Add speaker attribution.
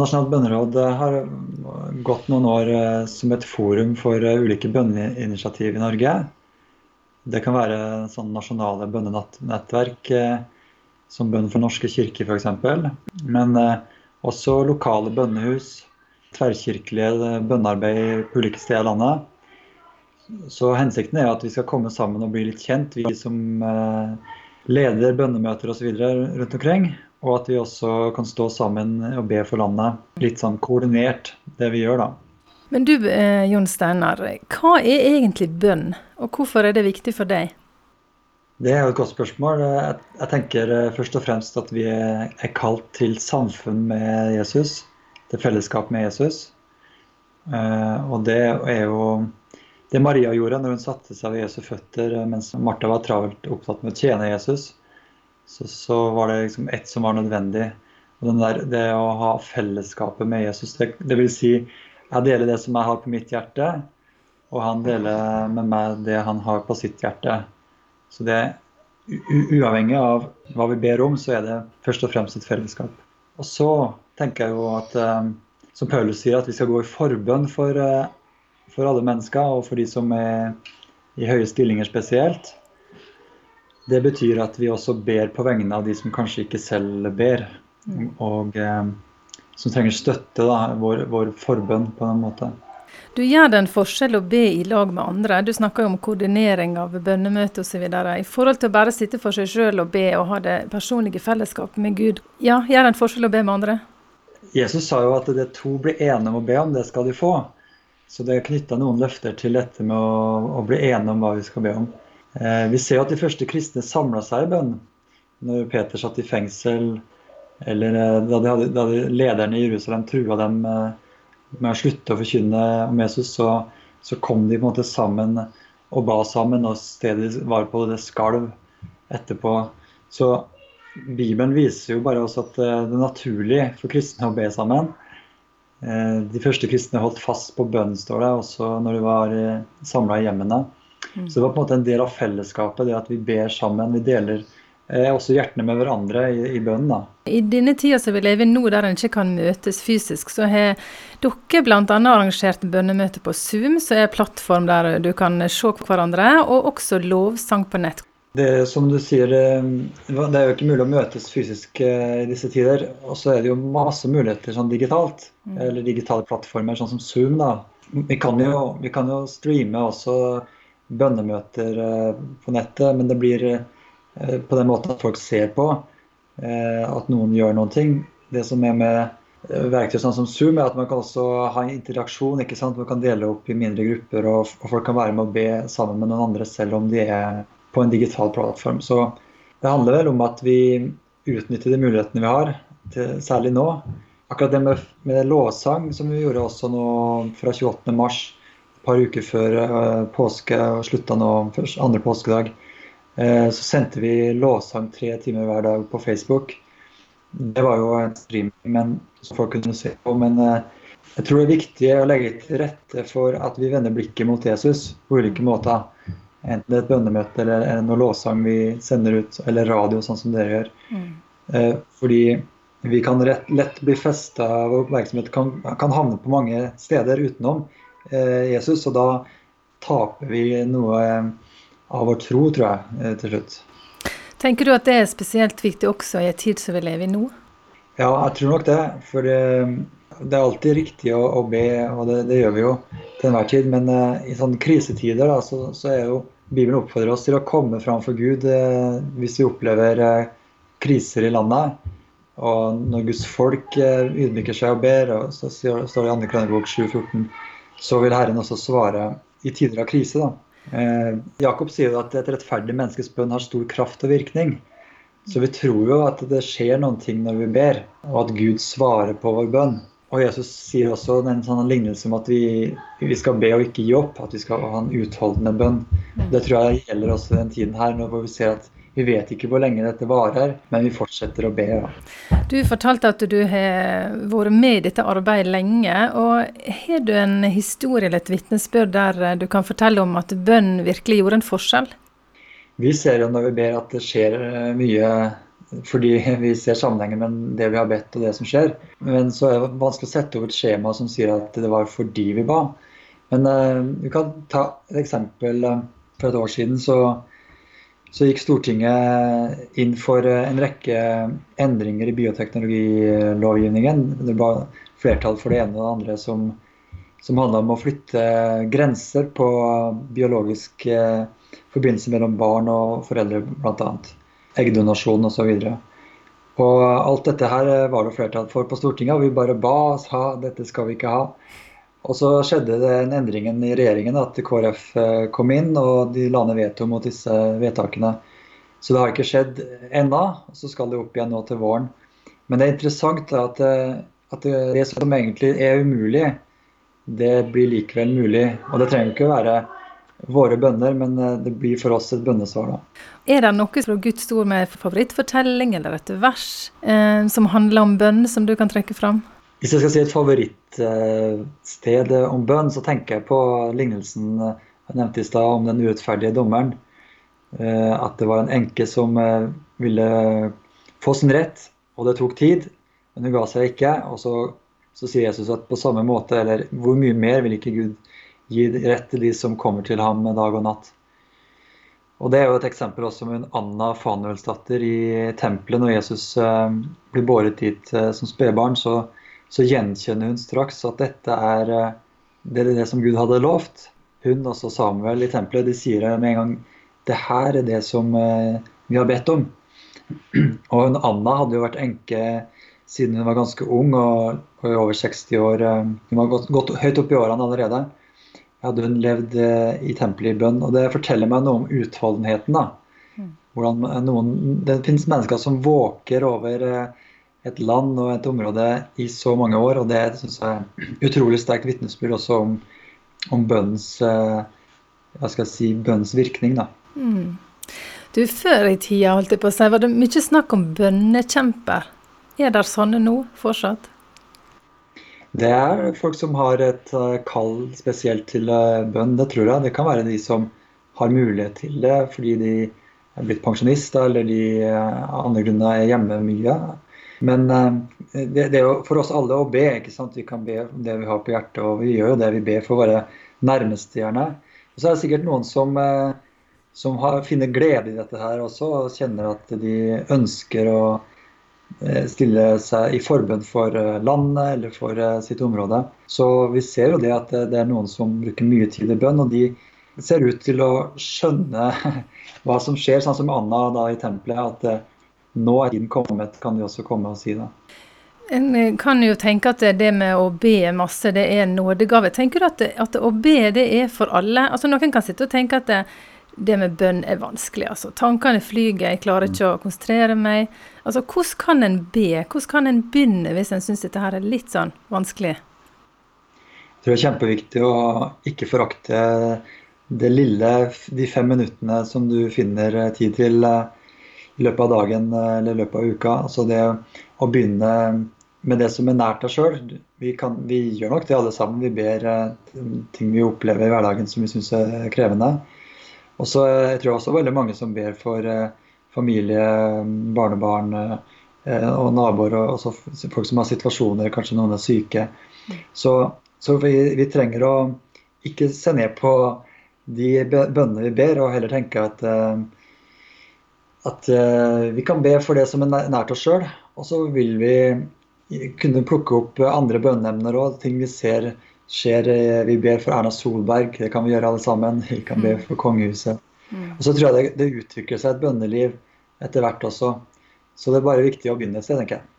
Speaker 1: Nasjonalt bønneråd har gått noen år som et forum for ulike bønneinitiativ i Norge. Det kan være sånn nasjonale bønnenettverk, som Bønn for norske kirker f.eks. Men også lokale bønnehus, tverrkirkelige bønnearbeid på ulike steder i landet. Så hensikten er at vi skal komme sammen og bli litt kjent, vi som eh, leder bønnemøter osv. rundt omkring. Og at vi også kan stå sammen og be for landet. Litt sånn koordinert, det vi gjør, da.
Speaker 2: Men du eh, Jon Steinar, hva er egentlig bønn, og hvorfor er det viktig for deg?
Speaker 1: Det er jo et godt spørsmål. Jeg tenker eh, først og fremst at vi er kalt til samfunn med Jesus. Til fellesskap med Jesus. Og det er jo det Maria gjorde når hun satte seg ved Jesu føtter eh, mens Martha var travelt opptatt med å tjene Jesus, så, så var det liksom ett som var nødvendig. Og der, det å ha fellesskapet med Jesus, det, det vil si jeg deler det som jeg har på mitt hjerte, og han deler med meg det han har på sitt hjerte. Så det uavhengig av hva vi ber om, så er det først og fremst et fellesskap. Og så tenker jeg jo at, eh, som Paulus sier, at vi skal gå i forbønn for eh, for alle mennesker, og for de som er i høye stillinger spesielt. Det betyr at vi også ber på vegne av de som kanskje ikke selv ber, og eh, som trenger støtte, da, vår, vår forbønn på en måte.
Speaker 2: Du gjør det en forskjell å be i lag med andre. Du snakker jo om koordinering av bønnemøte osv. I forhold til å bare sitte for seg sjøl og be og ha det personlige fellesskapet med Gud. Ja, gjør det en forskjell å be med andre?
Speaker 1: Jesus sa jo at det to blir enige om å be om, det skal de få. Så det er knytta noen løfter til dette med å, å, bli enige om hva vi skal be om. Eh, vi ser jo at de første kristne samla seg i bønn. Når Peter satt i fengsel, eller eh, da, de hadde, da de lederne i Jerusalem trua dem eh, med å slutte å forkynne om Jesus, så, så, kom de på en måte sammen og ba sammen, og stedet var på det skalv etterpå. Så Bibelen viser jo bare også at det er naturlig for kristne å be sammen. De første kristne holdt fast på bønn, står det, også når de var samla i hjemmene. Mm. Så det var på en måte en del av fellesskapet, det at vi ber sammen. Vi deler eh, også hjertene med hverandre i, i bønnen. da.
Speaker 2: I denne tida som vi lever nå, der en ikke kan møtes fysisk, så har dere bl.a. arrangert bønnemøte på Zoom, som er en plattform der du kan se hverandre, og også lovsang på nett.
Speaker 1: Det som du sier, eh, det er jo ikke mulig å møtes fysisk eh, i disse tider. Og så er det jo masse muligheter sånn digitalt, mm. eller digitale plattformer, sånn som Zoom. da. Vi kan, jo, vi kan jo streame også bønnemøter eh, på nettet, men det blir på den måten at folk ser på at noen gjør noen ting. Det som er med verktøy sånn som Zoom, er at man kan også ha interaksjon. ikke sant? Man kan dele opp i mindre grupper, og folk kan være med å be sammen med noen andre selv om de er på en digital plattform. Så det handler vel om at vi utnytter de mulighetene vi har, til, særlig nå. Akkurat det med, med lovsang, som vi gjorde også nå fra 28. par uker før uh, påske og slutta nå først, andre påskedag, uh, så sendte vi lovsang tre timer hver dag på Facebook. Det var jo en streaming men, som folk kunne se på. Men uh, jeg tror det er viktig å legge til rette for at vi vender blikket mot Jesus på ulike måter. Enten det er et bønnemøte eller noe lovsang vi sender ut, eller radio, sånn som dere gjør. Mm. Eh, fordi vi kan lett bli festa av oppmerksomhet, kan, kan, havne på mange steder utenom eh, Jesus. Og da taper vi noe eh, av vår tro, tror jeg, eh, til slutt.
Speaker 2: Tenker du at det er spesielt viktig også i en tid som vi lever i nå?
Speaker 1: Ja, jeg tror nok det. For det, er alltid riktig å, å be, og det, det, gjør vi jo til enhver tid. Men i sånne krisetider da, så, så, er jo Bibelen oppfordrer oss til å komme fram for Gud eh, hvis vi opplever eh, kriser i landet. Og når Guds folk eh, ydmyker seg og ber, og så står det i 2. Krønebok 7,14, så vil Herren også svare i tider av krise. Da. Eh, Jakob sier jo at et rettferdig menneskes bønn har stor kraft og virkning. Så vi tror jo at det skjer noen ting når vi ber, og at Gud svarer på vår bønn. Og Jesus sier også en sånn lignelse om at vi, vi, skal be og ikke gi opp. At vi skal ha en utholdende bønn. Mm. Det tror jeg gjelder også den tiden her, hvor vi ser at vi vet ikke hvor lenge dette varer, men vi fortsetter å be. Ja.
Speaker 2: Du fortalte at du har vært med i dette arbeidet lenge. og Har du en historie eller et vitnesbyrd der du kan fortelle om at bønn virkelig gjorde en forskjell?
Speaker 1: Vi ser jo når vi ber at det skjer mye fordi vi ser sammenhengen med det vi har bedt og det som skjer. Men så er det vanskelig å sette over et skjema som sier at det var fordi vi ba. Men uh, vi kan ta et eksempel. Uh, for et år siden så, så gikk Stortinget inn for en rekke endringer i bioteknologilovgivningen. Det var flertall for det ene og det andre som, som handla om å flytte grenser på biologisk uh, forbindelse mellom barn og foreldre, bl.a eggdonasjon osv. Og alt dette her var det flertall for på Stortinget, og vi bare ba oss ha dette skal vi ikke ha. Og så skjedde det en endringen i regjeringen, at KrF eh, kom inn og de la ned veto mot disse vedtakene. Så det har ikke skjedd ennå, så skal det opp igjen nå til våren. Men det er interessant at, eh, at det som egentlig er umulig, det blir likevel mulig. Og det trenger ikke å være våre bønner, men eh, det blir for oss et bønnesvar. da.
Speaker 2: Er det noe fra Guds ord med favorittfortelling eller et vers eh, som handler om bønn, som du kan trekke fram?
Speaker 1: Hvis jeg skal si et favorittsted om bønn, så tenker jeg på lignelsen eh, jeg nevnte i stad om den urettferdige dommeren. Eh, at det var en enke som eh, ville få sin rett, og det tok tid, men hun ga seg ikke. Og så, så sier Jesus at på samme måte, eller hvor mye mer vil ikke Gud gi rett til de som kommer til ham dag og natt. Og Det er jo et eksempel også med Anna Fanuelsdatter i tempelet. Når Jesus blir båret dit som spedbarn, så, så, gjenkjenner hun straks at dette er eh, det, er det som Gud hadde lovt. Hun og Samuel i tempelet de sier med en gang det her er det som eh, vi har bedt om. Og hun, Anna hadde jo vært enke siden hun var ganske ung og, og over 60 år. Eh, hun var gått, gått høyt opp i årene allerede hadde hun levd i tempelet i bønn. Og det forteller meg noe om utholdenheten. da. Mm. Hvordan noen, Det finnes mennesker som våker over et land og et område i så mange år, og det syns jeg er utrolig sterkt vitnesbyrd også om, om bønnens, eh, hva skal jeg si, bønnens virkning. da. Mm.
Speaker 2: Du, Før i tida holdt jeg på å si, var det mye snakk om bønnekjemper. Er det sånne nå fortsatt?
Speaker 1: Det er folk som har et eh, kall spesielt til eh, bønn, det tror jeg. Det kan være de som har mulighet til det fordi de er blitt pensjonister eller de av andre grunner er hjemme mye. Men det, det, er jo for oss alle å be. ikke sant? Vi kan be om det vi har på hjertet, og vi gjør jo det vi ber for våre nærmeste, gjerne. Og så er det sikkert noen som, som har, finner glede i dette her også, og kjenner at de ønsker å Eh, stille seg i forbønn for eh, landet eller for eh, sitt område. Så vi ser jo det at det er noen som bruker mye tid i bønn, og de ser ut til å skjønne hva som skjer, sånn som Anna da i tempelet. At nå er tiden kommet, kan de også komme og si det.
Speaker 2: En kan jo tenke at det med å be masse, det er en nådegave. Tenker du at, det, at å be det er for alle? Altså Noen kan sitte og tenke at det, det med bønn er vanskelig. altså. Tankene flyger, jeg klarer ikke å konsentrere meg. Altså, Hvordan kan en be? Hvordan kan en begynne hvis en syns dette her er litt sånn vanskelig?
Speaker 1: Jeg tror det er kjempeviktig å ikke forakte det lille, de fem minuttene som du finner tid til eh, i løpet av dagen eh, eller i løpet av uka. Altså det å begynne med det som er nært deg sjøl. Vi, vi, gjør nok det alle sammen. Vi ber eh, ting vi opplever i hverdagen som vi syns er krevende. Og så eh, jeg tror også veldig mange som ber for eh, familie, barnebarn eh, og naboer, og også folk som har situasjoner, kanskje noen er syke. Så, så vi, vi, trenger å ikke se ned på de bønnene vi ber, og heller tenke at, at vi kan be for det som er nært oss sjøl. Og så vil vi kunne plukke opp andre bønneemner og ting vi ser skjer eh, Vi ber for Erna Solberg, det kan vi gjøre alle sammen. Vi kan be mm. for kongehuset. Mm. Og så tror jeg det, det utvikler seg et bønneliv etter hvert også. Så det er bare viktig å begynne et sted, tenker jeg.